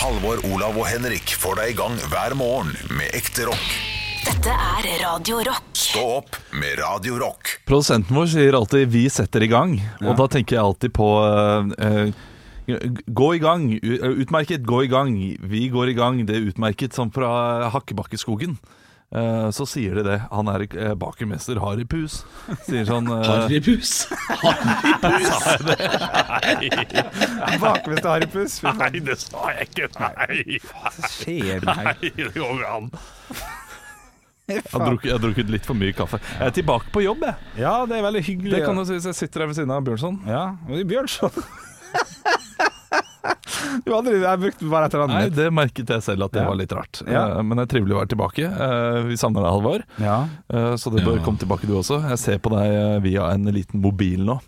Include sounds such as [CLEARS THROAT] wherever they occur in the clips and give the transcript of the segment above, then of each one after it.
Halvor, Olav og Henrik får deg i gang hver morgen med ekte rock. Dette er Radio Rock. Stå opp med Radio Rock. Produsenten vår sier alltid 'vi setter i gang', og da tenker jeg alltid på eh, Gå i gang. Utmerket, gå i gang. Vi går i gang. Det er utmerket som fra Hakkebakkeskogen. Eh, så sier de det. Han er eh, bakermester Harry Pus. Sier sånn eh, Harrypus. Bakvist Harry Puss. [LAUGHS] Nei, det sa jeg ikke. Nei. Hva skjer med Nei, det går bra. Jeg har drukket, jeg har drukket litt for mye kaffe. Jeg er tilbake på jobb, jeg. Ja, det er veldig hyggelig. Det kan du si hvis jeg sitter her ved siden av Bjørnson. Ja, er Bjørnson. [LAUGHS] [LAUGHS] du aldri jeg brukte bare et Nei, annet. Nei, det merket jeg selv at det Ja. var litt rart. Ja. Eh, Men det er trivelig å være tilbake. Eh, Vi savner deg, Halvor. Ja. Eh, Så det bør Ja. komme tilbake, du også. Jeg ser på deg via en liten mobil nå.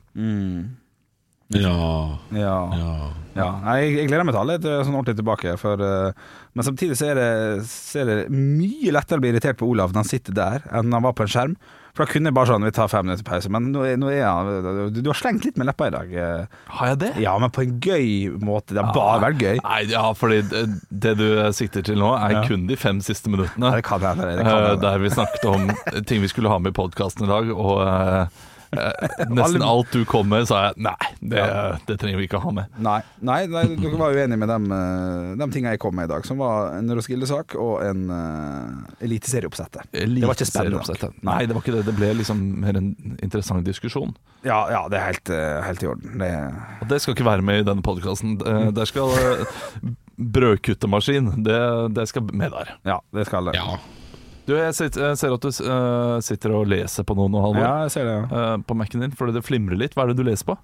Ja. Ja. ja. ja. Nei, jeg, jeg gleder meg til alle er sånn ordentlig tilbake. For, uh, men samtidig så er, det, så er det mye lettere å bli irritert på Olav når han sitter der, enn når han var på en skjerm. For da kunne jeg bare sånn Vi tar fem minutter pause. Men nå er, nå er han du, har slengt litt med leppa i dag. eh. Har jeg det? Ja, men på en gøy måte. Det har bare vært gøy. Nei, ja, fordi det, det du sikter til nå, er kun de fem siste minuttene. Ja, det kan hende. Det kan eh, hende. Der vi snakket om [LAUGHS] ting vi skulle ha med i podkasten i dag, og eh, eh, nesten alt du kom med, sa jeg nei, det, det trenger vi ikke ha med. Nei, nei, nei, dere var uenige med dem, eh, de tingene jeg kom med i dag, som var en Roskilde-sak og en uh, eliteserieoppsettet. Det var ikke spennende nok. Nei, det var ikke det. Det ble liksom mer en interessant diskusjon. Ja, ja, det er helt, eh, helt i orden. Det, Og det skal ikke være med i denne podkasten. Der skal eh, brødkuttemaskin, det, det skal med der. ja, det skal det. ja. Du, jeg, sitter, jeg ser at du uh, sitter og leser på noe nå, Halvor. Ja, jeg ser det. Ja. Uh, på Mac-en din, fordi det flimrer litt. Hva er det du leser på?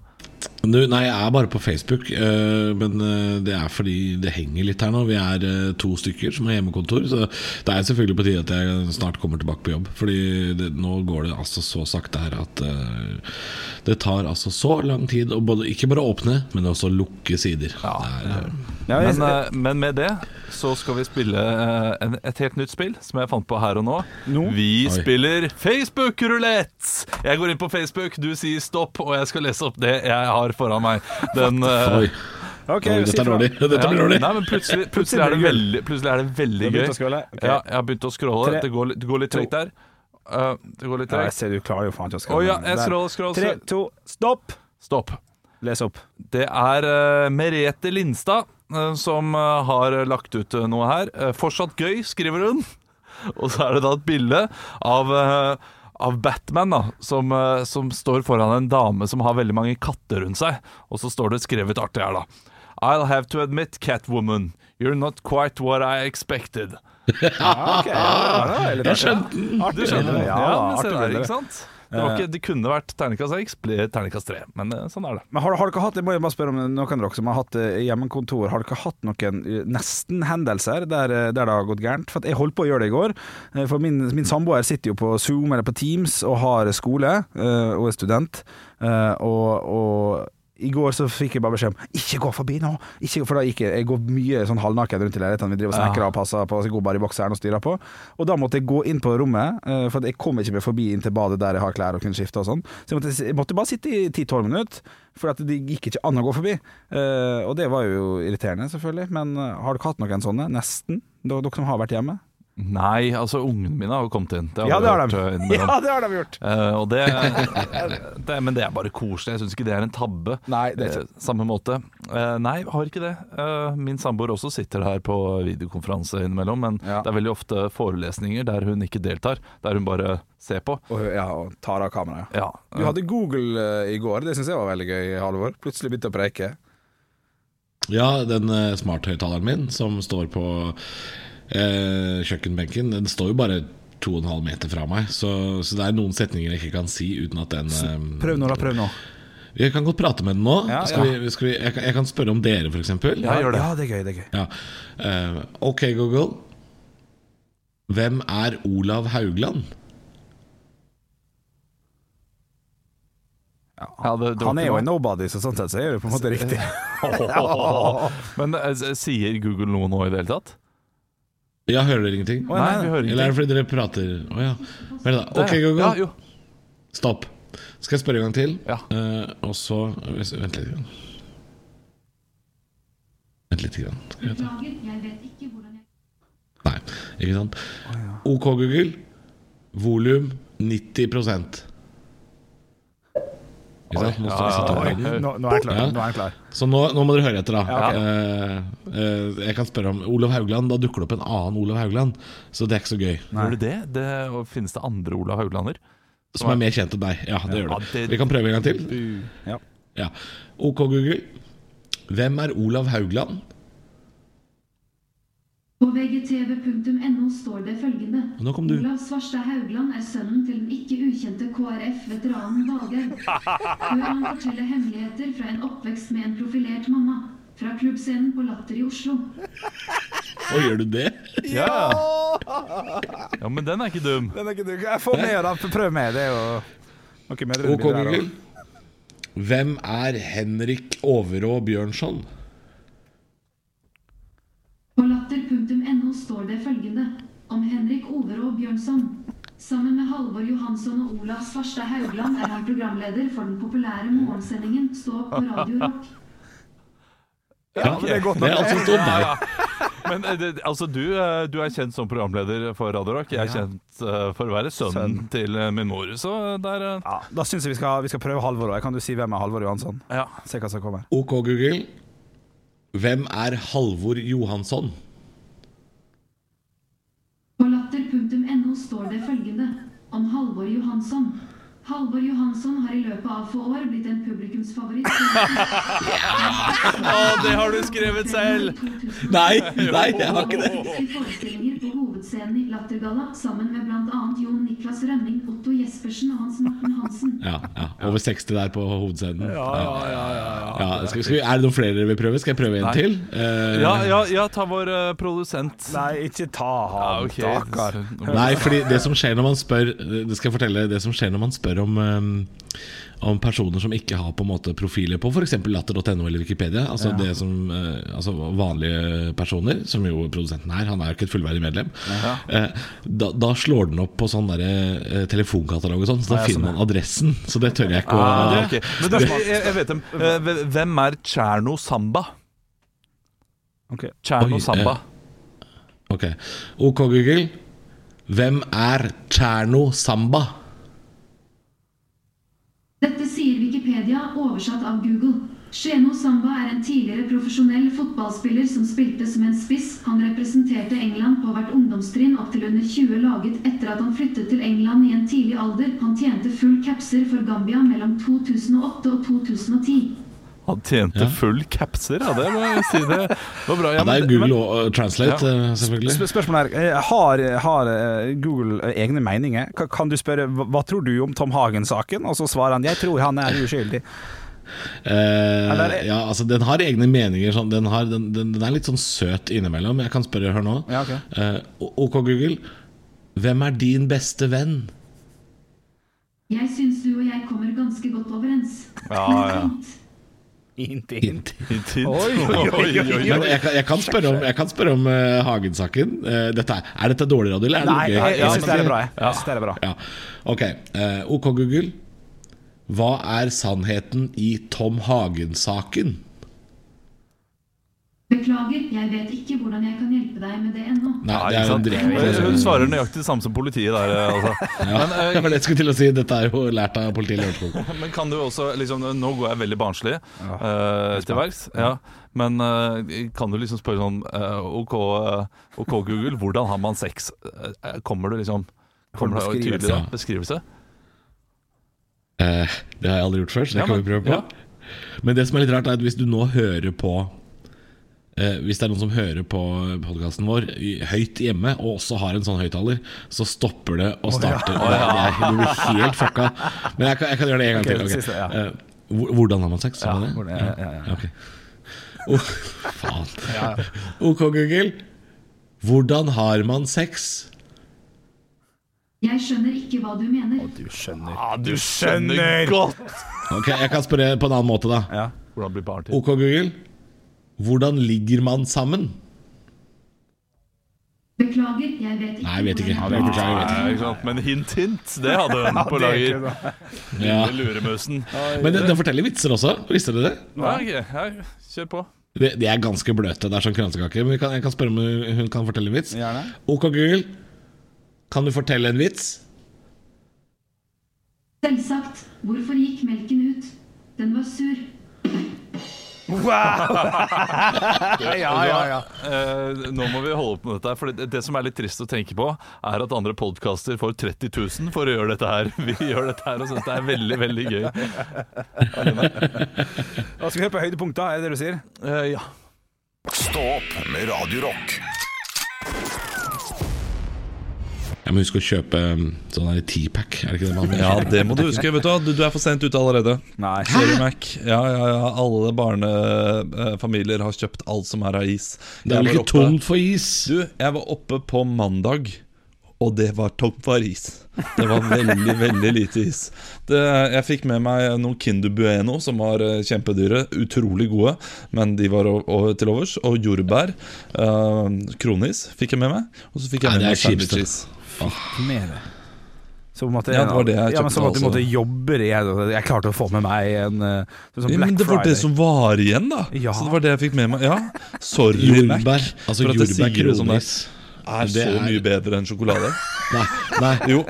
Du, nei, jeg er bare på Facebook, eh, men eh, det er fordi det henger litt her nå. Vi er eh, to stykker som har hjemmekontor, så det er selvfølgelig på tide at jeg snart kommer tilbake på jobb. Fordi det, nå går det altså så sakte her at eh, det tar altså så lang tid å både, ikke bare åpne, men også lukke sider. Ja. er, Ja, Men, men med det så skal vi spille en, et helt nytt spill som jeg fant på her og nå. No. Vi Oi. spiller Facebook-rulett! Jeg går inn på Facebook, du sier stopp, og jeg skal lese opp det jeg har foran meg. Den uh, okay, dette er dårlig. Dette blir dårlig. Nei, men plutselig, [LAUGHS] plutselig, er det veldig, plutselig er det veldig gøy. begynt å scrolle? Ok. Ja, jeg har begynt å scrolle. Det går, det går litt tregt der. Uh, det går litt Ja, jeg ser du klarer jo faen ikke å skrive. Oh, ja, jeg. Tre, to, stopp! Stopp. Les opp. Det er uh, Merete Lindstad uh, som uh, har lagt ut eh, noe her. Eh, fortsatt gøy, skriver hun. [LAUGHS] Og så er det da et bilde av, eh, av Batman da, som, eh, som står foran en dame som har veldig mange katter rundt seg. Og så står det skrevet artig her, da. I'll have to admit, Catwoman, you're not quite what I expected. [LAUGHS] Ja, okay. Ja, det Jeg skjønte den. Artig Du skjønner det? Ja, artig ikke sant? Det, ikke, det kunne vært terningkast seks, ble terningkast 3. Men eh, sånn er det. Men har, har dere hatt jeg må bare spørre om noen av dere som har hatt eh, hjemmekontor Har dere hatt noen eh, nesten-hendelser der, eh, der det har gått gærent? For jeg holdt på å gjøre det i går. Eh, For min, min samboer sitter jo på Zoom eller på Teams og har skole eh, og er student. Eh, Og, og i går så fikk jeg bare beskjed om Ikke gå forbi nå! Ikke, for da gikk jeg, jeg går mye sånn halvnaken rundt i leiligheten. Vi driver og snekrer og passer på, så jeg går bare i bokseren og styrer på. Og da måtte jeg gå inn på rommet, eh, for jeg kom ikke meg forbi inn til badet der jeg har klær og kunne skifte og sånn. Så jeg måtte, jeg måtte bare sitte i 10-12 minutter, for at det gikk ikke an å gå forbi. Eh, og det var jo irriterende, selvfølgelig. Men eh, har dere hatt noen sånne? Nesten? Dere dere som har vært hjemme? Nei, altså ungene mine har jo kommet inn. Det Ja, det har de. eh. Ja, det har de gjort! Uh, og det, [LAUGHS] det, men det er bare koselig. Jeg syns ikke det er en tabbe. Nei, det er Eh, samme måte. Uh, nei, har ikke det. Eh, min samboer også sitter her på videokonferanse innimellom, men Ja. det er veldig ofte forelesninger der hun ikke deltar, der hun bare ser på. Og, ja, og tar av kameraet. Ja, Du hadde Google i går, det syns jeg var veldig gøy, Halvor. Plutselig begynte å preike. Ja, den uh, smarthøyttaleren min som står på eh, kjøkkenbenken, den står jo bare to og en halv meter fra meg. Så, så det er noen setninger jeg ikke kan si uten at den eh, Prøv nå, da. Prøv nå. Jeg kan godt prate med den nå. Ja, skal ja. Vi, skal vi, jeg, kan, jeg kan spørre om dere, f.eks. Ja, gjør det. Ja, det er gøy. det er gøy Ja. Uh, ok, Google. Hvem er Olav Haugland? Ja, det- det Han er jo en nobody, så sånn sett så er det på en måte [LAUGHS] riktig. [LAUGHS] Men eh, sier Google noe nå i det hele tatt? Ja, hører dere ingenting? Å, Nei, nei, vi hører Eller er det fordi dere prater Å ja. Vel da. Ok, Der. Google. Ja, jo. Stopp. Skal jeg spørre en gang til? Ja. Eh, og så Vent litt. grann. Vent Vent litt. Grann. Skal vi vente. Jeg vet ikke hvordan jeg Nei, ikke sant. OK, Google. Volum 90 Ikke sant? Nå skal vi sette opp Oi, lyden. nå, nå er jeg klar. Ja. Nå er jeg klar. Så nå, nå må dere høre etter, da. Ja, okay. Eh, eh, jeg kan spørre om Olav Haugland. Da dukker det opp en annen Olav Haugland. Så det er ikke så gøy. Gjør det det? det? Finnes det andre Olav Hauglander? Som er mer kjent enn deg. Ja, det gjør Ja, det. det- Vi kan prøve en gang til. Ja. Ja. OK, Google. Hvem er Olav Haugland? På vgtv.no står det følgende. Nå kom du. Olav Svarstad Haugland er sønnen til den ikke ukjente KrF-veteranen Valgaug. Hør han fortelle hemmeligheter fra en oppvekst med en profilert mamma. Fra klubbscenen på Latter i Oslo. Og gjør du det? Ja. ja, men den er ikke dum. Den er ikke dum. Jeg får med, da. Prøv med. Det er jo noe medrørende OK, bilder der Google. også. Hvem er Henrik Overå Bjørnson? På latter.no står det følgende om Henrik Overå Bjørnson. Sammen med Halvor Johansson og Olav Svarstad Haugland er han programleder for den populære morgensendingen Stå opp på Radio Rock. Ja, det er godt Det nok. er altså står der. Men eh, det, altså, du, eh, du er kjent som programleder for Radio Rock. Jeg er kjent uh, for å være sønnen Sønn. til min mor. Så der uh... Ja, da syns jeg vi skal, vi skal prøve Halvor òg. Kan du si hvem er Halvor Johansson? Ja. Se hva som kommer. OK, Google. Hvem er Halvor Johansson? Står det følgende om Halvor Johansson. Halvor Johansson har i løpet av få år blitt en publikumsfavoritt. [LAUGHS] Å, det har du skrevet selv! Nei, nei, jeg har ikke det. I forestillinger på hovedscenen i Lattergalla sammen med bl.a. Jon Niklas Rønning, Otto Jespersen og Hans Morten Hansen. Ja, ja, Over 60 der på hovedscenen. Ja, ja, skal, skal vi, Er det noen flere dere vil prøve? Skal jeg prøve en Nei. til? Uh, Ja, ja, ja ta vår uh, produsent. Nei, ikke ta Ja, han, stakkar. Nei, fordi det som skjer når man spør Det skal jeg fortelle Det som skjer når man spør om um, Om personer som ikke har på en måte profiler på For eksempel latter.no eller Wikipedia Altså det som eh, Altså vanlige personer Som jo produsenten er Han er jo ikke et fullverdig medlem Eh, da, da slår den opp på sånn der eh, telefonkatalog og sånn Så da Ja, ja, finner man adressen Så det tør jeg ikke å Ah, er. Men da, jeg, jeg vet dem. Eh, Hvem er Cherno Samba? Ok. Cherno Oi, Samba. Ok Ok Google Hvem er Cherno Samba? Dette sier Wikipedia, oversatt av Google. Sheno Samba er en tidligere profesjonell fotballspiller som spilte som en spiss. Han representerte England på hvert ungdomstrinn opp til under 20 laget etter at han flyttet til England i en tidlig alder. Han tjente full capser for Gambia mellom 2008 og 2010. Han tjente Ja. full capser, ja. Det må jeg si. Det var bra. Ja, det er Google og Translate, Ja. eh, selvfølgelig Sp spørsmålet er eh, Har, har eh, Google eh, egne meninger? Kan du spørre hva tror du om Tom Hagen-saken? Og så svarer han jeg tror han er uskyldig. Eh, ja, altså Den har egne meninger. Sånn, den, har, den, den, den er litt sånn søt innimellom. Jeg kan spørre her nå. Ja, ok. Eh, OK, Google. Hvem er din beste venn? Jeg syns du og jeg kommer ganske godt overens. Ja, ja. Oi, jeg, kan- jeg kan spørre om, jeg kan spørre om uh, Hagen-saken. Uh, dette er, er dette dårlig radio, eller er det Nei, gøy? jeg, jeg Ja, syns det er bra. Jeg, jeg det er bra. Ja. Ok. Uh, OK, Google. Hva er sannheten i Tom Hagen-saken? Beklager, jeg vet ikke hvordan jeg kan hjelpe deg med det ennå. Nei, det er jo direkte Hun svarer nøyaktig det samme som politiet der. eh, Altså. [LAUGHS] ja. Men, eh, Det var jeg skulle til å si. Dette er jo lært av politiet i Lørenskog. [LAUGHS] Men kan du også liksom, Nå går jeg veldig barnslig uh, til verks. Ja. Men uh, kan du liksom spørre sånn uh, OK, eh, OK Google, hvordan har man sex? Eh, kommer du liksom Kommer det en beskrivelse? tydelig ja, beskrivelse? Eh, det har jeg aldri gjort før, så det Ja, kan men- vi prøve på. ja. Men det som er litt rart, er at hvis du nå hører på eh, Hvis det er noen som hører på podkasten vår i, høyt hjemme, og også har en sånn høyttaler, så stopper det og starter. Oh, ja. Det, er- blir helt fucka. Men jeg kan, jeg kan gjøre det en gang okay, til. Okay. siste. Eh, hvordan har man sex? Ja, man det? hvor ja, ja, ja. Ok. Oh, [LAUGHS] faen. OK, Google. Hvordan har man sex? Jeg skjønner ikke hva du mener. Du skjønner. Ja, du skjønner godt Ok, Jeg kan spørre på en annen måte, da. Ja. hvordan blir barn til. OK, Google. Hvordan ligger man sammen? Beklager, jeg vet ikke. Nei, jeg vet ikke. Jeg jeg vet Nei, ikke sant? Men hint, hint, det hadde hun [LAUGHS] på er lager. Ja. Lille Luremusen. Men den, den forteller vitser også. Visste dere det? Nei, okay. kjør på. De, de er ganske bløte. Det er sånn kransekaker. Men jeg kan, jeg kan spørre om hun kan fortelle en vits. Gjerne. Ok, Google. Kan du fortelle en vits? Selvsagt. Hvorfor gikk melken ut? Den var sur. Wow! [LAUGHS] Ja, ja, ja. Eh, nå må vi holde opp med dette. For det, det som er litt trist å tenke på, er at andre podkaster får 30 000 for å gjøre dette her. [LAUGHS] Vi gjør dette her og syns det er veldig, veldig gøy. Skal vi høre på høydepunkter, er det det du sier? Eh, ja. Stå opp med Radio Jeg må huske å kjøpe um, sånn der T-pack. Er det ikke det man ja, det må du huske. Vet du, du, er for sent ute allerede. Nei. Sorry, Mac. Ja, ja, ja, alle barnefamilier har kjøpt alt som er av is. Det er vel ikke tomt for is? Du, jeg var oppe på mandag, og det var tomt for is. Det var veldig, veldig lite is. Det, jeg fikk med meg noen Kinder Bueno, som var eh, kjempedyre. Utrolig gode, men de var til overs. Og jordbær. Øh, kronis fikk jeg med meg. Og så fikk jeg med meg kjipest, sandwiches. Med det. Som at, Ja, det var det jeg ja, men så kjøpte måtte, måtte jobbe Jeg, jeg klarte å få med meg en sånn Ja, men det var det som var igjen, da. Ja. Så det var det jeg fikk med meg. Ja, Sorry, Mac. Jordbær. Altså for at jeg sier det sånn der. er Det så er- mye bedre enn sjokolade. Nei, nei. Jo.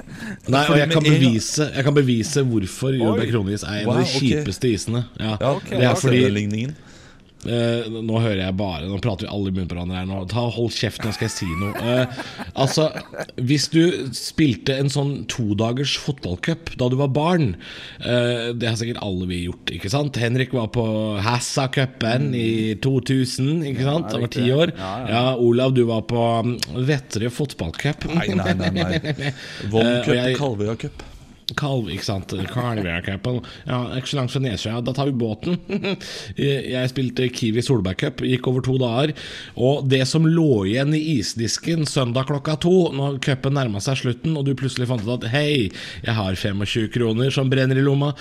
Nei, og jeg kan, bevise, jeg kan bevise hvorfor jordbær kronis er en Wow, av de kjipeste kjipeste isene. Ja, Ja, det er fordi Eh, nå hører jeg bare Nå prater vi alle i munnen på hverandre her nå. Ta, hold kjeft, nå skal jeg si noe. Uh, altså, hvis du spilte en sånn todagers fotballcup da du var barn uh, Det har sikkert alle vi gjort, ikke sant? Henrik var på Hassa-cupen i 2000, ikke sant? Han var ti år. Ja, Olav, du var på um, Vetterøy fotballcup. Nei, nei, nei. nei. [LAUGHS] Vom Eh, Kalv, ikke sant? Kalvøya-cupen. Ja, ikke så langt fra Nesøya. Da tar vi båten. [LAUGHS] Jeg spilte Kiwi Solberg-cup, gikk over to dager. Og det som lå igjen i isdisken søndag klokka to, når cupen nærma seg slutten, og du plutselig fant ut at hei, jeg har 25 kroner som brenner i lomma,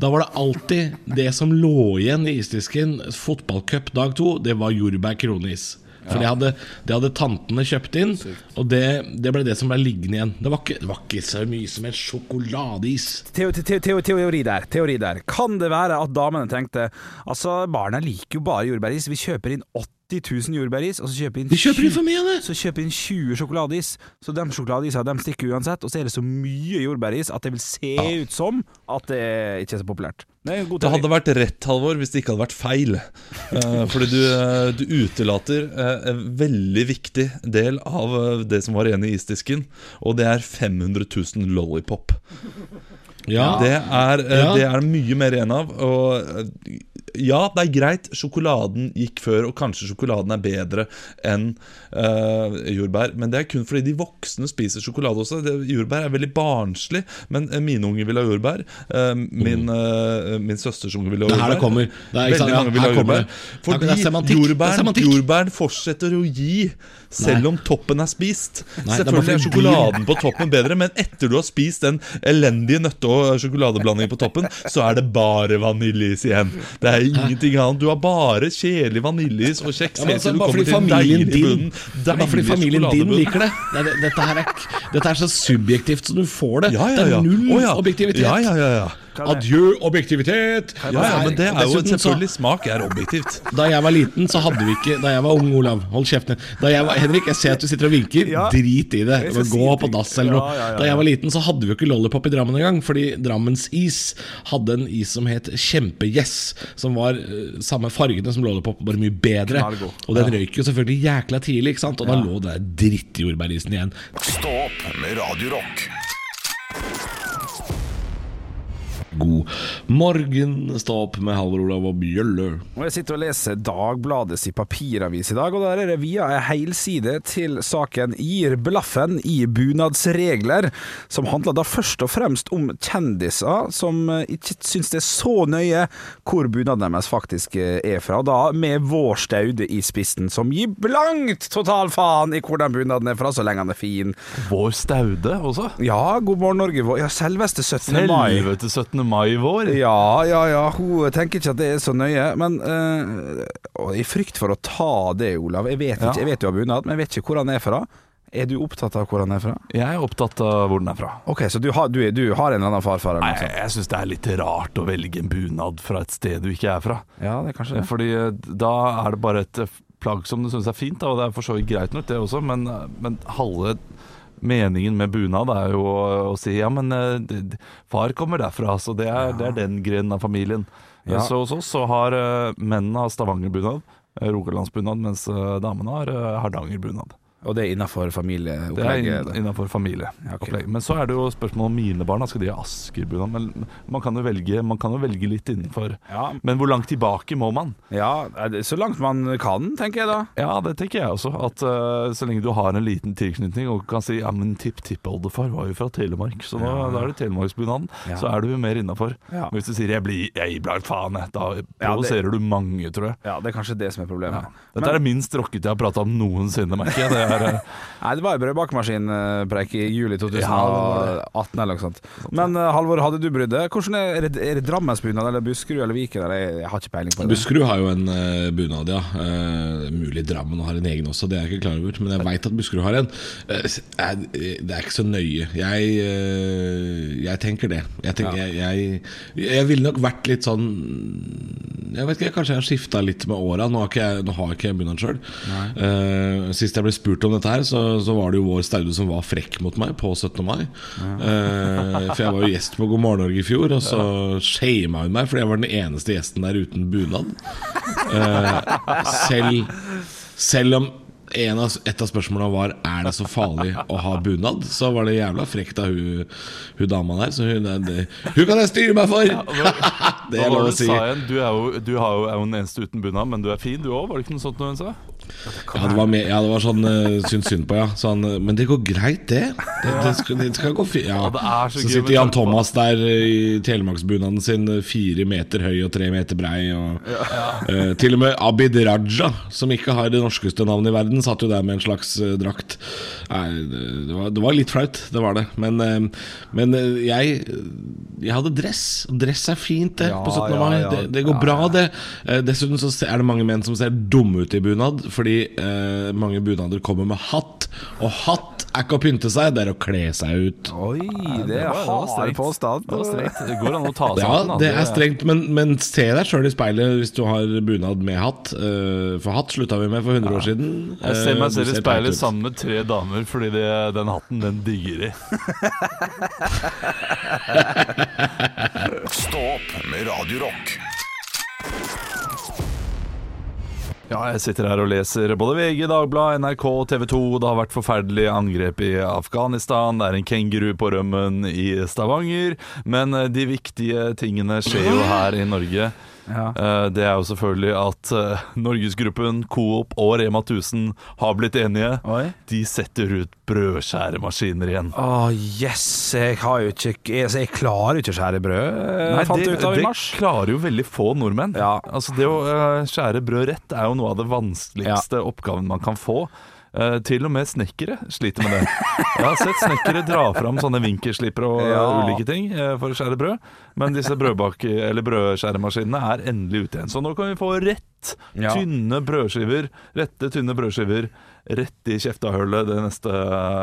da var det alltid det som lå igjen i isdisken, fotballcup dag to, det var jordbær kronis. For det, hadde, det hadde tantene kjøpt inn, og det, det ble det som ble liggende igjen. Det var ikke, det var ikke så mye som en sjokoladeis. Teo, teo, teo, teori der, teori der. Kan det være at damene tenkte Altså, barna liker jo bare jordbæris. Vi kjøper inn 80 000 jordbæris, og så kjøper vi inn De kjøper inn for mye av det! Så kjøper inn 20 sjokoladeis. Så de sjokoladeisa de stikker uansett. Og så er det så mye jordbæris at det vil se ut som at det ikke er så populært. Det er Det hadde vært rett, Halvor, hvis det ikke hadde vært feil. uh, fordi du, uh, du utelater uh, en veldig viktig del av det som var igjen i isdisken, og det er 500 000 lollipop. Ja, Det er, Ja. det er mye mer igjen av. Og ja, det er greit, sjokoladen gikk før, og kanskje sjokoladen er bedre enn uh, jordbær. Men det er kun fordi de voksne spiser sjokolade også. Det, jordbær er veldig barnslig, men eh, mine unger vil ha jordbær. Uh, min, uh, min søsters unger vil ha Det er jordbær. her det kommer. Det er. Veldig mange vil ha jordbær. Fordi jordbæren, jordbæren fortsetter å gi, selv Nei. om toppen er spist. Nei, Selvfølgelig er sjokoladen på toppen bedre, men etter du har spist den elendige nøtte- og sjokoladeblandingen på toppen, så er det bare vaniljeis igjen. Det er ingenting annet. Du har bare kjedelig vaniljeis og kjeks Ja, altså, bare fordi familien din. Bare fordi familien din liker det. det, dette, her er, dette er så subjektivt som du får det. Ja, ja, Det er null oh, ja. objektivitet. Ja, ja, ja, ja. Adjø objektivitet! Ja, ja, men det er jo selvfølgelig Smak er objektivt. Da jeg var liten, så hadde vi ikke Da jeg var ung, Olav, hold kjeften ned Da jeg var, Henrik, jeg ser at du sitter og vinker. Drit i det. Gå på dass eller noe. Da jeg var liten, så hadde vi jo ikke Lollipop i Drammen engang. Fordi Drammens Is hadde en is som het Kjempe-Yes. Som var eh, samme fargene som Lollipop, bare mye bedre. Og den røyk jo selvfølgelig jækla tidlig, ikke sant? Og da lå det der drittjordbærisen igjen. Stå opp med Radio God morgen, stå opp med Halvor Olav og Bjølle. Og Jeg sitter og leser Dagbladets i papiravis i dag, og der er det via ei helside til saken 'Gir blaffen i bunadsregler', som handler da først og fremst om kjendiser som eh, ikke syns det er så nøye hvor bunaden deres faktisk eh, er fra, da med vår Staude i spissen, som gir blankt total faen i hvor den bunaden er fra, så lenge han er fin. Vår Staude også. Ja, God morgen Norge, vår- ja, selveste 17. mai. Helvete 17. mai vår. Ja, ja, ja. Hun tenker ikke at det er så nøye. Men uh, i frykt for å ta det, Olav Jeg vet, ikke, jeg vet du har bunad, men jeg vet ikke hvor han er fra. Er du opptatt av hvor han er fra? Jeg er opptatt av hvor den er fra. Ok, Så du har, du, du har en eller annen farfar? Nei, sånt? jeg syns det er litt rart å velge en bunad fra et sted du ikke er fra. Ja, det er kanskje det. Fordi eh, da er det bare et eh, plagg som du syns er fint, da, og det er for så vidt greit nok, det også, men, men halve meningen med bunad er jo å, si ja, men eh, far kommer derfra, så det er, det er den grenen av familien. Ja. Så hos oss så har eh, mennene har Stavanger-bunad, eh, Rogalandsbunad, mens eh, damene har Hardanger-bunad. Og det er innafor Det er familieopplegget? inn- innenfor familie. Ja, Men så er det jo spørsmål om mine barn. Skal de ha Asker-bunad? Men man kan, velge, man kan jo velge litt innenfor. Ja, Men hvor langt tilbake må man? ja, så langt man kan, tenker jeg da. Ja, det tenker jeg også. At uh, Så lenge du har en liten tilknytning og kan si ja, men tipp-tippoldefar var jo fra Telemark, så nå, da er det telemarksbunaden, Ja. så er du jo mer innafor. Ja. Hvis du sier jeg blir jeg blir faen, jeg», da Ja, det- provoserer du mange, tror jeg. Ja, Det er kanskje det som er problemet. Dette er det minst rockete jeg har prata om noensinne, merker jeg. Det er, eh, [LAUGHS] Nei, det var jo brødbakemaskinpreik i juli 2018 eller noe sånt. Men eh, Halvor, hadde du brydd deg? Hvordan er, det, er det Drammensbunad eller Buskerud eller Viken? Eller? Jeg, har ikke peiling på det. Buskerud har jo en eh, bunad, ja. Eh, mulig Drammen har en egen også, det er jeg ikke klar over. Men jeg veit at Buskerud har en. Det er ikke så nøye. Jeg, jeg tenker det. Jeg, tenker, jeg, jeg, jeg ville nok vært litt sånn Jeg vet ikke, Kanskje jeg har skifta litt med åra. Nå har ikke jeg, nå har ikke jeg bunad sjøl. sist jeg ble spurt om dette her, så, så var det jo vår Staude som var frekk mot meg på 17. mai. Eh, for jeg var jo gjest på God morgen Norge i fjor, og så shama hun meg fordi jeg var den eneste gjesten der uten bunad. Eh, selv, selv om en av, et av spørsmålene var Er det så farlig å ha bunad, så var det jævla frekt av hun, hun dama der. Så hun, det, hun kan jeg styre meg for! [LAUGHS] det er lov å si. du sa igjen? Du er jo, du har jo, er jo den eneste uten bunad, men du er fin du òg, var det ikke noe sånt hun sa? Ja, det var, med, ja, det var sånn uh, synd på, ja. Sånn, eh, men det går greit, det. Det, det, skal, det skal gå fint. Ja. Ja, så så sitter Jan Thomas der eh, i telemarksbunaden sin, eh, fire meter høy og tre meter brei. Og, eh, til og med Abid Raja, som ikke har det norskeste navnet i verden, satt jo der med en slags uh, drakt. Nei, det, var, det var litt flaut, det var det. Men, uh, men jeg, jeg hadde dress. Dress er fint, det, Ja, på 17. ja, mai. ja. Det, går bra, det. Dessuten så er det mange menn som ser dumme ut i bunad, fordi mange bunader kommer med hatt. Og hatt er ikke å pynte seg, det er å kle seg ut. Oi, det er hard påstand. Det går an å ta seg [LAUGHS] Ja, da. det er strengt, men, men se deg sjøl i speilet hvis du har bunad med hatt. Eh, For hatt slutta vi med for 100 år siden. Jeg ser Eh, meg selv i speilet sammen med tre damer fordi det, den hatten, den digger de. Stå opp med Radio Rock. Ja, jeg sitter her og leser både VG, Dagbladet, NRK, TV 2. Det har vært forferdelige angrep i Afghanistan. Det er en kenguru på rømmen i Stavanger. Men eh, de viktige tingene skjer jo her i Norge. Ja. Eh, Det er jo selvfølgelig at eh, Norgesgruppen, Coop og Rema 1000 har blitt enige. Oi. De setter ut brødskjæremaskiner igjen. Å, yes! Jeg har jo ikke Jeg, jeg klarer jo ikke å skjære brød. Nei, fant det, ut av i det klarer jo veldig få nordmenn. Ja. Altså Det å eh, skjære brød rett er jo noe av det vanskeligste oppgaven man kan få. Eh, til og med snekkere sliter med det. Jeg har sett snekkere dra fram sånne vinkelslipper og eh, Ja. ulike ting eh, for å skjære brød, men disse brødskjæremaskinene er endelig ute igjen. Så nå kan vi få rett Ja. tynne brødskiver, rette tynne brødskiver rett i kjeftahullet det neste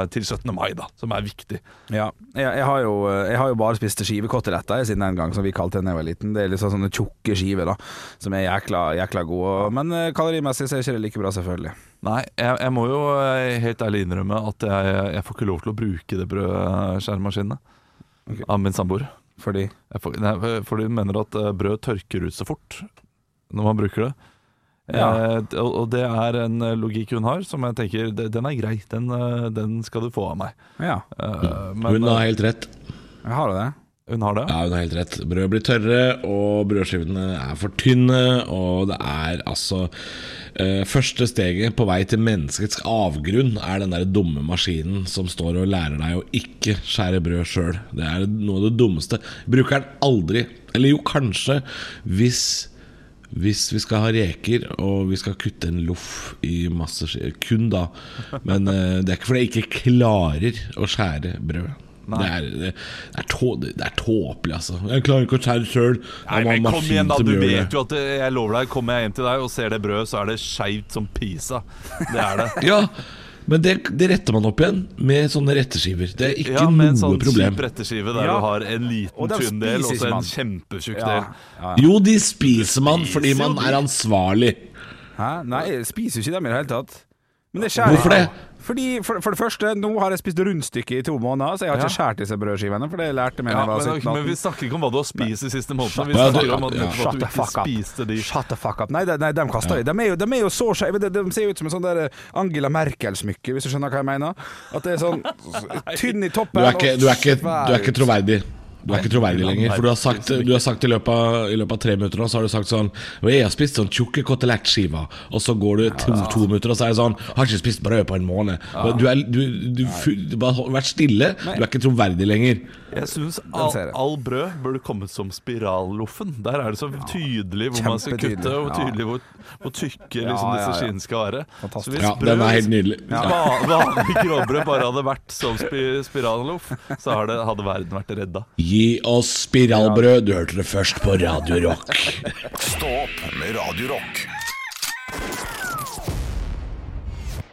til 17. mai, da, som er viktig. Ja. Jeg, jeg, har jo, jeg har jo bare spist skivekoteletter jeg, siden den gang, som vi kalte det da jeg var liten. Det er liksom sånne tjukke skiver da som er jækla, jækla gode. Men kalorimessig så er ikke det like bra, selvfølgelig. Nei, jeg, jeg må jo eh, helt ærlig innrømme at jeg, jeg får ikke lov til å bruke det brødskjæremaskinene okay. av min samboer. Fordi Jeg får- nei, Fordi hun mener at eh, brød tørker ut så fort når man bruker det. Ja. Eh, og, og det er en eh, logikk hun har som jeg tenker Den er grei. Den, eh, den skal du få av meg. Ja, Eh, men Hun har eh, helt rett. jeg har det. Hun har det? Ja, hun har helt rett. Brød blir tørre, og brødskivene er for tynne. Og det er altså eh, Første steget på vei til menneskets avgrunn er den der dumme maskinen som står og lærer deg å ikke skjære brød sjøl. Det er noe av det dummeste. Bruker den aldri. Eller jo, kanskje hvis hvis vi skal ha reker og vi skal kutte en loff i masse skjer, Kun da. Men eh, det er ikke fordi jeg ikke klarer å skjære brød. Det er, det, er tå, det er tåpelig, altså. Jeg klarer ikke å skjære sjøl. Kom igjen da, du vet jo at det, Jeg lover deg, kommer jeg hjem til deg og ser det brødet, så er det skeivt som pisa. Det er det. [LAUGHS] Ja, Men det, det retter man opp igjen med sånne retteskiver. Det er ikke Ja, med en noe sånn problem. kjip retteskive der Ja. du har en liten tynn del og så en kjempetjukk Ja. del. Ja. Jo, de spiser man fordi man er ansvarlig. Hæ? Nei, jeg spiser ikke dem i det hele tatt. Men det skjærer Hvorfor det? Fordi, for, for det første, nå har jeg spist rundstykke i to måneder, så jeg har ikke Ja. skåret disse brødskivene. For det lærte meg Ja, men, 17 men vi snakker ikke om hva du har spist de siste månedene. Vi Ja, snakker om at, ja. at du ikke fuck up. spiste de. Shut the fuck up. Nei, de, nei, de kaster jeg. De er jo, de er jo så skeive. De, de ser jo ut som en sånn der Angela Merkel-smykke, hvis du skjønner hva jeg mener. At det er sånn [LAUGHS] tynn i Du toppen er ikke, du er ikke, du er ikke troverdig. Du er ikke troverdig lenger. For du har sagt, du har sagt i, løpet av, i løpet av tre minutter nå Så har du sagt sånn jeg har spist sånn tjukke kotelettskiver. Og så går du to, to minutter og så er det sånn Har ikke spist brød på en måned. Du, er, du, du, du har vært stille. Du er ikke troverdig lenger. Jeg syns all, all brød burde kommet som spiralloffen. Der er det så tydelig hvor man skal kutte, og tydelig hvor, hvor tykke liksom, disse skinnene skal være. Så hvis Ja, brød- den er helt nydelig. Vanlig gråbrød bare hadde vært som spi spiralloff, så har hadde verden vært redda. Gi oss spiralbrød. Du hørte det først på Radio Rock. Stå opp med Radio Rock.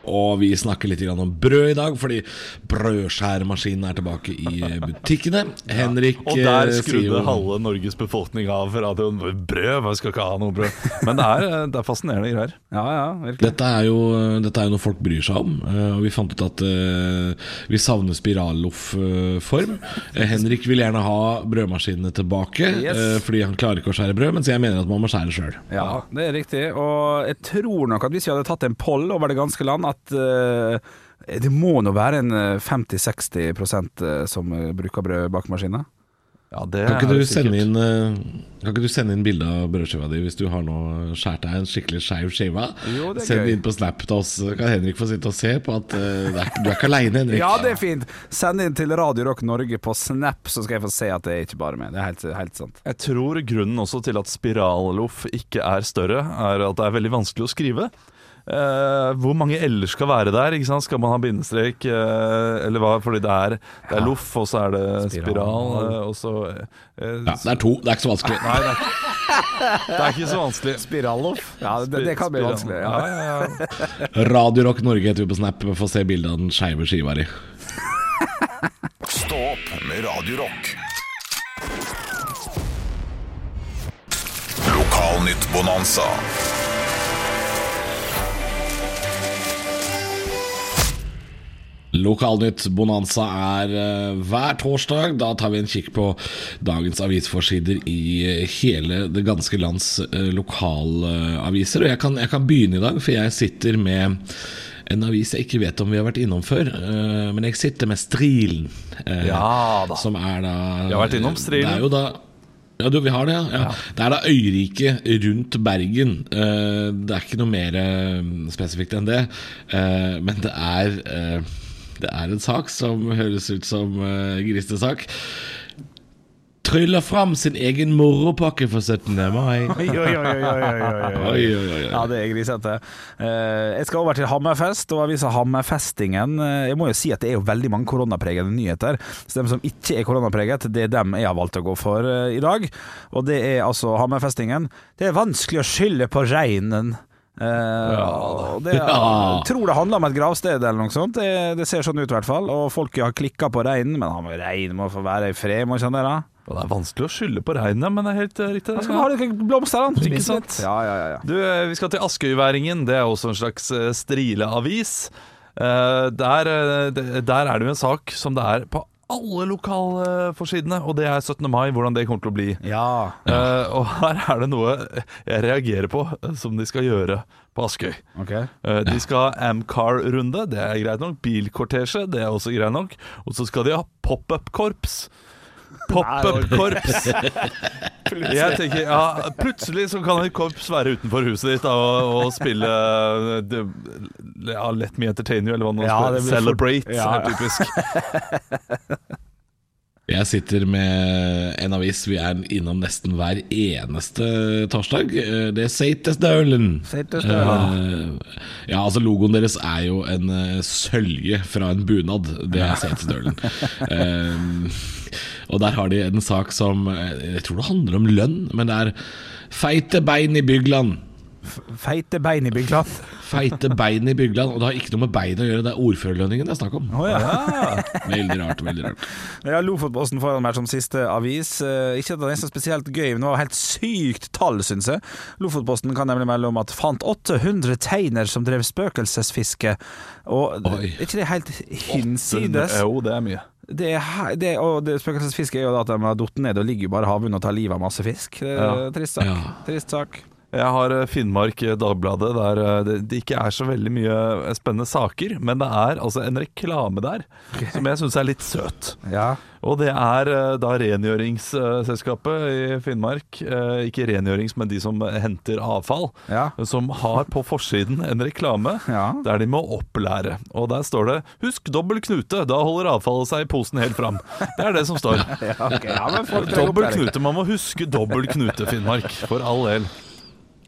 Og vi snakker litt om brød i dag, fordi brødskjæremaskinen er tilbake i butikkene. Henrik Og der eh, skrudde jo halve Norges befolkning av radioen. Brød? Man skal ikke ha noe brød. Men det er, det er fascinerende greier. Ja, ja, virkelig. Dette er, jo, dette er jo noe folk bryr seg om, eh, og vi fant ut at eh, vi savner spiralloff-form. Eh, Henrik vil gjerne ha brødmaskinene tilbake, Yes. eh, fordi han klarer ikke å skjære brød, mens jeg mener at man må skjære sjøl. Ja, det er riktig. Og jeg tror nok at hvis vi hadde tatt en poll over det ganske land, at eh, det må nå være en eh, 50-60 eh, som eh, bruker brødbakemaskiner. Ja, det Kan, ikke er du sende inn, kan ikke du sende inn bilde av brødskiva di hvis du har nå skåret deg en skikkelig skeiv skive? Send det inn på Snap til oss, så kan Henrik få sitte og se på at uh, det er, du er ikke aleine, Henrik. Ja, det er fint. Send inn til Radio Rock Norge på Snap, så skal jeg få se at det er ikke bare meg. Det er helt, helt sant. Jeg tror grunnen også til at spiralloff ikke er større, er at det er veldig vanskelig å skrive. Eh, hvor mange l-er skal være der? Ikke sant? Skal man ha bindestrek, uh, eller hva? Fordi det er, det er loff, og så er det spiral, Spiral. eh, og så Ja, det er to, det er ikke så vanskelig. Nei, det er, ikke- det er ikke så vanskelig. Spiralloff? Ja, det, det kan bli vanskelig. Ja, Ja. ja, ja. Radio Rock Norge heter vi på Snap. Få se bilde av den skeive skiva di. Stå opp med Radio Rock. Lokalnytt-bonanza. Lokalnytt Bonanza er eh, hver torsdag. Da tar vi en kikk på dagens avisforsider i eh, hele det ganske lands uh, lokalaviser. Og jeg kan, jeg kan begynne i dag, for jeg sitter med en avis jeg ikke vet om vi har vært innom før. eh, men jeg sitter med Strilen. eh, Ja da. Som er da Vi har vært innom Strilen. Det er jo da ja, du, vi har det, ja. ja. Det er da øyriket rundt Bergen. Eh, det er ikke noe mer eh, spesifikt enn det. Eh, men det er eh, Det er en sak som høres ut som uh, grisesak. Tryller fram sin egen moropakke for 17. mai. Oi, oi, oi, oi, Ja, det er grisete. Eh, jeg skal over til Hammerfest og avisa Hammerfestingen. Eh, Jeg må jo si at det er jo veldig mange koronapregede nyheter. Så dem som ikke er koronapreget, det er dem jeg har valgt å gå for i dag. Og det er altså Hammerfestingen. Det er vanskelig å skylde på reinen. Eh, og det, [LAUGHS] Ja. Jeg tror det handler om et gravsted eller noe sånt. Det, det ser sånn ut i hvert fall. Og folk har klikka på reinen, men han må rein må få være i fred, må ikke det? Og det er vanskelig å skylde på regnet, men det er helt eh, riktig. Han skal ha litt blomster, han. Ikke sant? Ja, ja, ja, ja. Du, eh, vi skal til Askøyværingen. Det er også en slags strileavis. Uh, Der, der er det jo en sak som det er på alle lokalforsidene, og det er 17. mai, hvordan det kommer til å bli. ja. Uh, og her er det noe jeg reagerer på, som de skal gjøre på Askøy. Okay. Uh, De skal ha Amcar-runde, det er greit nok. Bilkortesje, det er også greit nok. Og så skal de ha pop-up-korps. Pop-up-korps. Jeg tenker, ja, Plutselig så kan et korps være utenfor huset ditt da, og, og spille eh, det, ja, Let me entertain you, eller hva det nå Ja, Celebrate, fort- ja. typisk. [LAUGHS] Jeg sitter med en avis vi er innom nesten hver eneste torsdag. Eh, Det er Seitesdølen. Seitesdølen. Eh, ja, altså Logoen deres er jo en eh, sølje fra en bunad. Det er Seitesdølen. [LAUGHS] Og der har de en sak som Jeg tror det handler om lønn, men det er 'Feite bein i Bygland'. Feite bein i Bygland. Feite bein i Bygland. Og det har ikke noe med bein å gjøre, det er ordførerlønningen det er snakk om. Oh, ja. Veldig rart. veldig rart Ja, Lofotposten foran meg som siste avis. Eh, ikke at det er så spesielt gøy, men det var helt sykt tall, syns jeg. Lofotposten kan nemlig melde om at fant 800 teiner som drev spøkelsesfiske. Og Oi. er ikke det helt hinsides? Jo, det er mye. Det er, det, og det spøkelsesfiske er jo at de har falt ned og ligger bare i havbunnen og tar livet av masse fisk. Det er Ja. Trist sak. Ja. Trist sak. Jeg har eh, Finnmark eh, Dagbladet, der eh, det, ikke er så veldig mye spennende saker. Men det er altså en reklame der som jeg syns er litt søt. Ja. Og det er da rengjøringsselskapet i Finnmark, ikke rengjørings, men de som henter avfall, Ja. som har på forsiden en reklame Ja. der de må opplære. Og der står det 'Husk dobbel knute, da holder avfallet seg i posen helt fram'. Det er det som står. [LAUGHS] Ja, ok. ja, men folk Dobbel knute. Man må huske dobbel knute, Finnmark. For all del.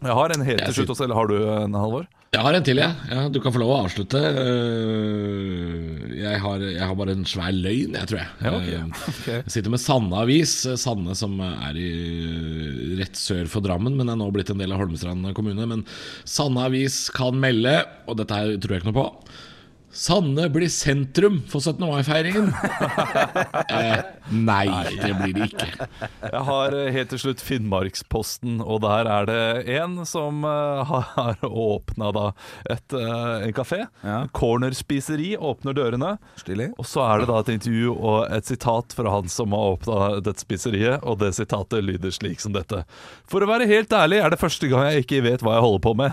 Jeg har en helt til slutt også, eller har du en, Halvor? Jeg har en til, jeg. Ja, du kan få lov å avslutte. Eh, Jeg har, jeg har bare en svær løgn, jeg, tror jeg. Ja, okay. Eh, [LAUGHS] Jeg sitter med Sanne Avis. Sanne som er i, rett sør for Drammen, men er nå blitt en del av Holmestrand kommune. Men Sanne Avis kan melde, og dette her tror jeg ikke noe på. Sanne blir sentrum for 17. mai-feiringen. [LAUGHS] eh, nei, det blir det ikke. Jeg har eh, helt til slutt Finnmarksposten, og der er det en som eh, har åpna et, eh, en kafé. Ja. Cornerspiseri åpner dørene. Stilig. Og så er det da et intervju og et sitat fra han som har åpna dette spiseriet, og det sitatet lyder slik som dette. For å være helt ærlig er det første gang jeg ikke vet hva jeg holder på med.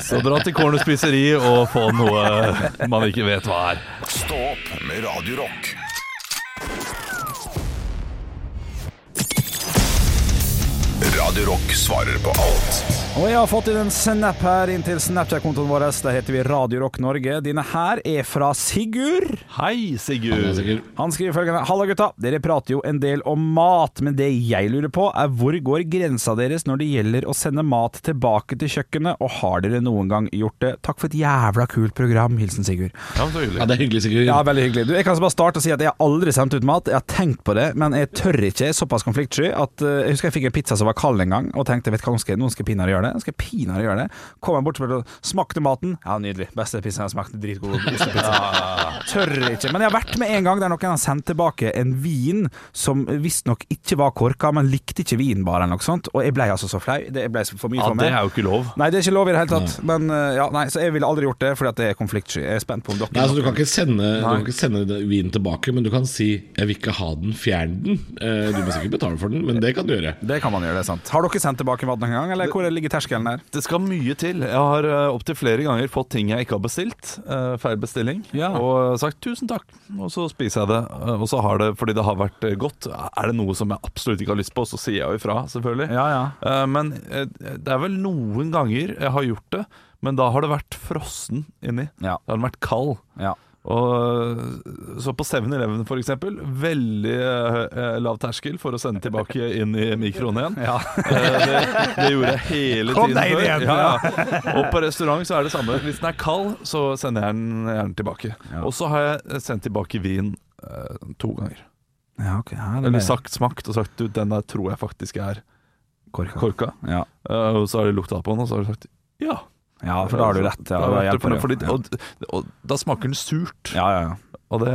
[LAUGHS] så dra til Corner Spiseri og få noe man ikke vet hva er. Stå opp med Radio Radio Rock svarer på alt Og jeg har fått inn en snap her inn til Snapchat-kontoen vår. Der heter vi Radio Rock Norge. Dine her er fra Sigurd. Hei, Sigurd. Sigurd. Han skriver følgende Halla gutta, dere prater jo en del om mat, men det jeg lurer på er hvor går grensa deres når det gjelder å sende mat tilbake til kjøkkenet, og har dere noen gang gjort det? Takk for et jævla kult program. Hilsen Sigurd. Ja, så hyggelig. Ja, det er hyggelig, Sigurd. Ja, veldig hyggelig. Du, jeg kan bare starte og si at jeg har aldri sendt ut mat. Jeg har tenkt på det, men jeg tør ikke. Jeg er såpass konfliktsky at eh, jeg husker jeg fikk en pizza som var kald en gang, og tenkte vet du hva, skal noen skal pinadø gjøre det. Skal pinadø gjøre det. Kom jeg bort og smakte maten. Ja, nydelig. Beste pizza jeg har smakt. Dritgod ostepizza. Tør ikke. Men jeg har vært med en gang der noen har sendt tilbake en vin som visstnok ikke var korka, men likte ikke vinen bare, eller noe sånt. Og jeg ble altså så flau. Det ble for mye Ja, for det er jo ikke lov. Nei, det er ikke lov i det hele tatt. Men eh, ja, nei, så jeg ville aldri gjort det fordi at det er konfliktsky. Jeg er spent på om dere Nei, altså, du kan ikke sende, du kan ikke sende vinen tilbake, men du kan si 'jeg vil ikke ha den, fjern den'. Eh, Du må sikkert betale for den, men det kan du gjøre. Det kan man gjøre, det er sant. Har dere sendt tilbake mat noen gang, eller hvor ligger terskelen der? Det skal mye til. Jeg har uh, opptil flere ganger fått ting jeg ikke har bestilt. eh, feil bestilling. Ja. Og sagt 'tusen takk', og så spiser jeg det. Eh, og så har det, fordi det har vært eh, godt, er det noe som jeg absolutt ikke har lyst på, så sier jeg jo ifra, selvfølgelig. Ja, ja. Eh, men eh, det er vel noen ganger jeg har gjort det, men da har det vært frossen inni. Ja. Da har den vært kald. ja. Og, så på 7-Eleven for eksempel, veldig eh, lav terskel for å sende tilbake inn i mikroen igjen. [LAUGHS] Ja. Eh, det, det gjorde jeg hele Kom tiden inn før. igjen, Ja, ja. Og på restaurant så er det samme. Hvis den er kald, så sender jeg den gjerne tilbake. Og så har jeg sendt tilbake vin eh, to ganger. Ja, ok. Ja, Eller sagt smakt og sagt du, den der tror jeg faktisk er korka. korka. Ja. Eh, og så har de lukta på den, og så har de sagt ja. Ja, for da har du rett. Ja, Da det, fordi, og, og da smaker den surt. Ja, ja, ja. Og, det,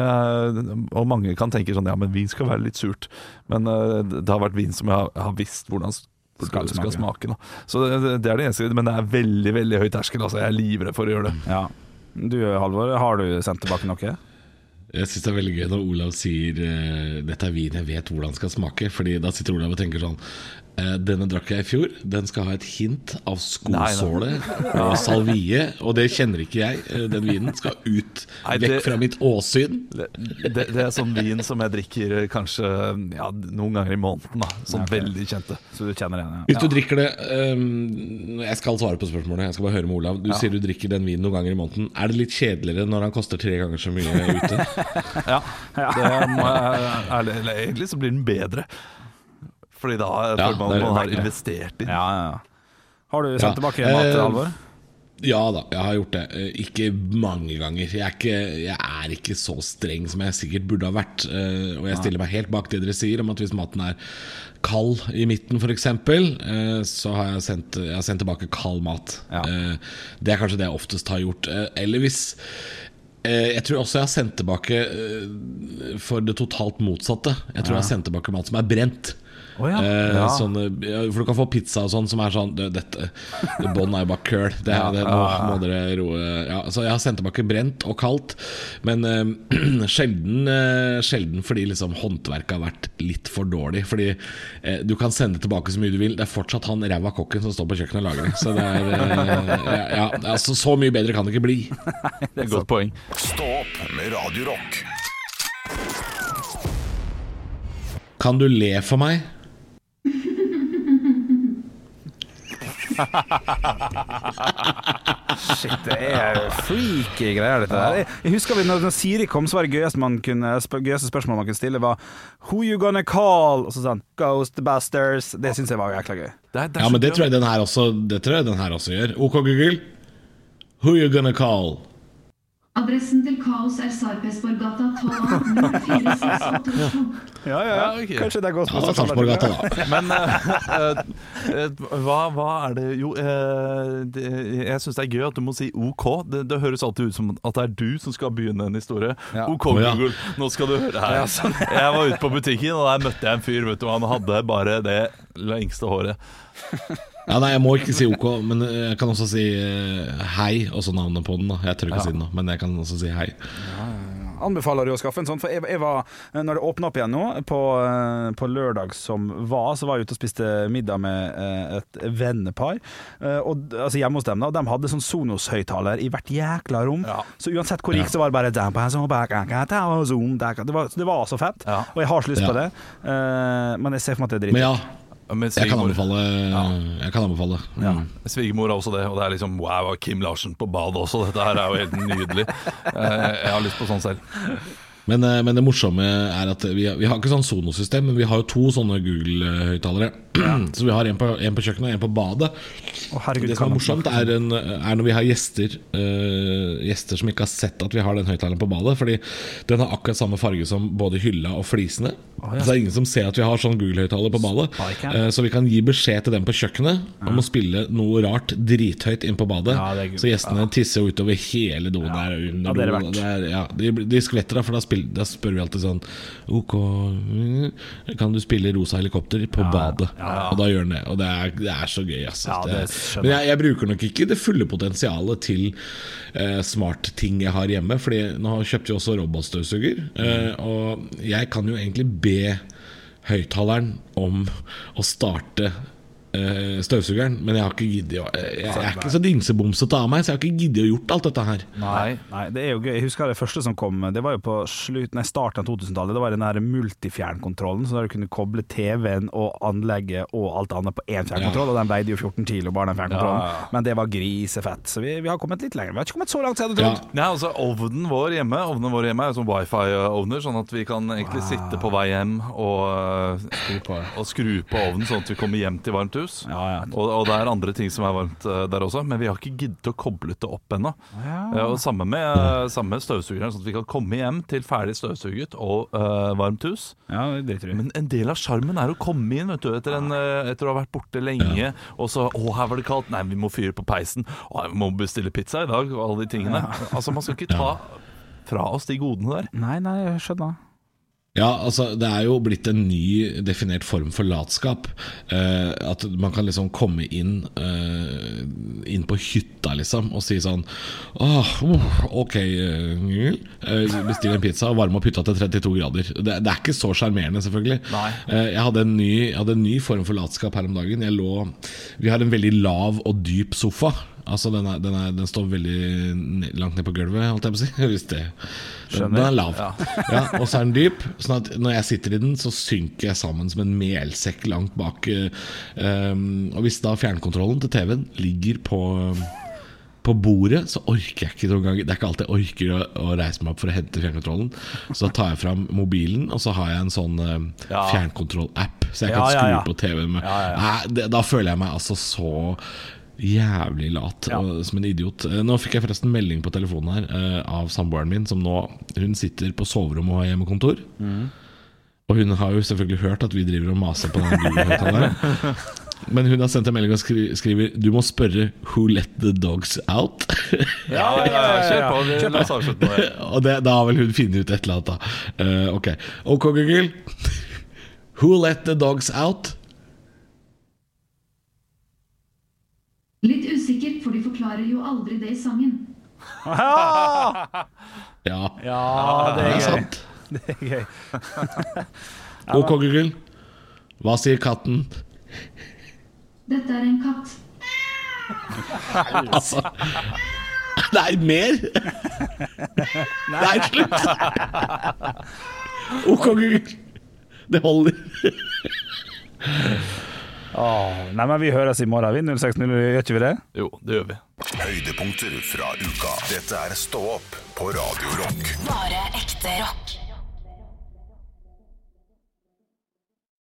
og mange kan tenke sånn Ja, men vin skal være litt surt. Men uh, det har vært vin som jeg har, jeg har visst hvordan Skal skal, skal smake. Da. Så det, det er det eneste. Men det er veldig veldig høy terskel. Altså. Jeg er livredd for å gjøre det. ja. Du Halvor, har du sendt tilbake noe? Jeg syns det er veldig gøy når Olav sier eh, 'dette er vin jeg vet hvordan skal smake'. Fordi da sitter Olav og tenker sånn 'Denne drakk jeg i fjor. Den skal ha et hint av skosåle og salvie'. Og det kjenner ikke jeg. Eh, Den vinen skal ut Nei, vekk fra mitt åsyn. Det, det, det er sånn vin som jeg drikker eh, kanskje ja, noen ganger i måneden. Da. Sånn Ja, veldig kjente. Så du kjenner igjen? Hvis du drikker det um, Jeg skal svare på spørsmålet. Jeg skal bare høre med Olav. Du sier du drikker den vinen noen ganger i måneden. Er det litt kjedeligere når han koster tre ganger så mye ute? [LAUGHS] Ja, det må jeg ærlig egentlig så blir den bedre. Fordi da Ja, føler man er man har det. investert i den. Ja, ja, ja. Har du sendt Ja. tilbake mat, til Halvor? Ja da, jeg har gjort det. Eh, Ikke mange ganger. Jeg er ikke, jeg er ikke så streng som jeg sikkert burde ha vært. eh, Og jeg stiller meg helt bak det dere sier om at hvis maten er kald i midten f.eks., så har jeg sendt, jeg har sendt tilbake kald mat. Ja. Eh, Det er kanskje det jeg oftest har gjort. Eh, Eller hvis eh, Jeg tror også jeg har sendt tilbake eh, for det totalt motsatte. Jeg tror jeg har sendt tilbake mat som er brent. Å ja. Eh, Ja. sånne, ja, for du kan få pizza og sånn som er sånn Dette Bånd er jo bare køl. Det, det, nå må dere roe ja, Så jeg har sendt tilbake brent og kaldt, men eh, [CLEARS THROAT] sjelden, eh, sjelden fordi liksom håndverket har vært litt for dårlig. Fordi eh, du kan sende tilbake så mye du vil, det er fortsatt han ræva kokken som står på kjøkkenet og lager det. Så det er eh, ja, ja, altså, Så mye bedre kan det ikke bli. [LAUGHS] Det er et godt poeng. Stå opp med Radio Rock. Kan du le for meg? Shit, det er freaky greier, dette her. Jeg, husker vi, når, når Siri kom, så var det gøyeste, man kunne, gøyeste spørsmål man kunne stille, var Who you gonna call? Og så sa han Ghostbusters. Det syns jeg var jækla gøy. Det er, det er Ja, men det tror jeg den her også, det tror jeg den her også gjør. OK, Google. Who you gonna call? Adressen til Kaos er Sarpesborggata 12 04682 Ja, ja, Ja, ok. Kanskje det er Ja, Ghostbusters. Sarpsborggata, da. Men uh, eh, hva, hva er det Jo, uh, det, jeg syns det er gøy at du må si OK. Det, det høres alltid ut som at det er du som skal begynne en historie. Ja. OK. Google, nå skal du høre her. Jeg var ute på butikken, og der møtte jeg en fyr. Vet du, Han hadde bare det lengste håret. Ja, nei, Jeg må ikke si OK, men jeg kan også si hei hei, også navnet på den. da Jeg tør ikke si det nå, men jeg kan også si hei. Anbefaler du å skaffe en sånn? For jeg, jeg var, når det åpna opp igjen nå, på, eh, på lørdag som var, så var jeg ute og spiste middag med eh, et vennepar. Eh, Og, altså hjemme hos dem, da. Og de hadde sånn Sonos-høyttaler i hvert jækla rom. Ja. Så uansett hvor rik gikk, så var det bare Det var, det var så fett. Ja. Og jeg har så lyst Ja. på det. Eh, Men jeg ser for meg at det er Men dritt. ja, jeg kan anbefale. anbefale. Jeg kan anbefale. Ja. Mm. Svigermor har også det, og det er liksom wow, Kim Larsen på badet også. Dette her er jo helt nydelig. Eh, Jeg har lyst på sånn selv. Men, eh, men det morsomme er at vi, vi har ikke sånn Sonos-system, men vi har jo to sånne Google-høyttalere. Så vi har en på, en på kjøkkenet og en på badet. Oh, herregud, det som er morsomt, er, en, er når vi har gjester uh, Gjester som ikke har sett at vi har den høyttaleren på badet. Fordi den har akkurat samme farge som både hylla og flisene. ja. Så det er ingen som ser at vi har sånn Google-høyttaler på badet. Eh, så vi kan gi beskjed til dem på kjøkkenet om å spille noe rart drithøyt inn på badet. Ja, så gjestene tisser jo utover hele doen der. Under Ja, det er det doen, og verdt. det er, ja, de, de skvetter da, for da, spiller, da spør vi alltid sånn Ok, kan du spille Rosa helikopter på badet? Og da gjør den det. Og det er, det er så gøy, altså. Det men jeg, jeg bruker nok ikke det fulle potensialet til eh, smartting jeg har hjemme. Fordi nå kjøpte vi også robotstøvsuger. Eh, og jeg kan jo egentlig be høyttaleren om å starte eh, støvsugeren, men jeg har ikke giddet å Jeg, jeg er ikke så dingsebomsete av meg, så jeg har ikke giddet å gjort alt dette her. Nei, nei, det er jo gøy. Jeg husker det første som kom, det var jo på slutt, nei, starten av 2000-tallet. Det var den der multifjernkontrollen, så der du kunne koble TV-en og anlegget og alt annet på én fjernkontroll, og den veide jo 14 kilo, bare den fjernkontrollen. Ja, ja, ja. Men det var grisefett, så vi, vi har kommet litt lenger. Vi har ikke kommet så langt som jeg hadde Ja. trodd. Nei, altså Ovnen vår hjemme Ovnen vår hjemme er jo sånn wifi-ovner, sånn at vi kan egentlig sitte på vei hjem og, uh, og skru på ovnen, sånn at vi kommer hjem til varmt hus. Ja, ja. Og, og det er andre ting som er varmt uh, der også, men vi har ikke giddet å koble det opp ennå. Uh, og samme med, uh, samme med støvsugeren, sånn at vi kan komme hjem til ferdig støvsuget og uh, varmt hus. Ja. Men en del av sjarmen er å komme inn vet du, etter, en, uh, etter å ha vært borte lenge. Og så 'Å, her var det kaldt'. Nei, vi må fyre på peisen. Å, vi må bestille pizza i dag, og alle de tingene. Altså, Man skal ikke ta fra oss de godene der. Nei, nei, jeg skjønner. Ja, altså Det er jo blitt en ny definert form for latskap. Uh, at man kan liksom komme inn uh, Inn på hytta liksom og si sånn Åh, uh, ok, uh, eh, bestill en pizza og varme opp hytta til 32 grader. Det, det er ikke så sjarmerende, selvfølgelig. Nei. Jeg, hadde en ny, jeg hadde en ny form for latskap her om dagen. Jeg lå, vi har en veldig lav og dyp sofa. Altså Den, er, den, er, den står veldig langt ned på gulvet, holdt jeg på å si. [LAUGHS] Hvis det, den, den er lav. [LAUGHS] Ja. og så er den dyp. Sånn at når jeg sitter i den, så synker jeg sammen som en melsekk langt bak. um, og hvis da fjernkontrollen til TV-en ligger på på bordet så orker jeg ikke noen gang Det er ikke alltid jeg orker å, å reise meg opp for å hente fjernkontrollen. Så da tar jeg fram mobilen, og så har jeg en sånn uh, Ja. fjernkontroll-app, så jeg Ja, kan ja, skru ja. på TV-en. med- Ja, ja, ja. Nei, det, Da føler jeg meg altså så Jævlig lat, Ja. og, som en idiot. Eh, Nå fikk jeg forresten melding på telefonen her uh, av samboeren min, som nå Hun sitter på soverommet og har hjemmekontor. Og hun har jo selvfølgelig hørt at vi driver og maser på den Google-høyttaleren. [LAUGHS] Men hun har sendt en melding og skri skriver Du må spørre 'Who let the dogs out?' Ja, ja, ja, kjør på. Vi, på oss avslutte det. [LAUGHS] og det, da har vel hun funnet ut et eller annet, da. Uh, ok. OK, Google. [LAUGHS] Who let the dogs out? Litt usikkert, forklarer jo aldri det i sangen. [LAUGHS] Ja, Ja, det det er er sant. Det er gøy. OK, [LAUGHS] [LAUGHS] Google. Hva sier katten? Dette er en katt. Altså Nei, mer? Nei, slutt! OK, Google. Det holder. Åh, nei, men Vi høres i morgen, vi. 06.00, gjør ikke vi det? Jo, det gjør vi. Høydepunkter fra uka. Dette er Stå opp på Radio Rock. Bare ekte rock.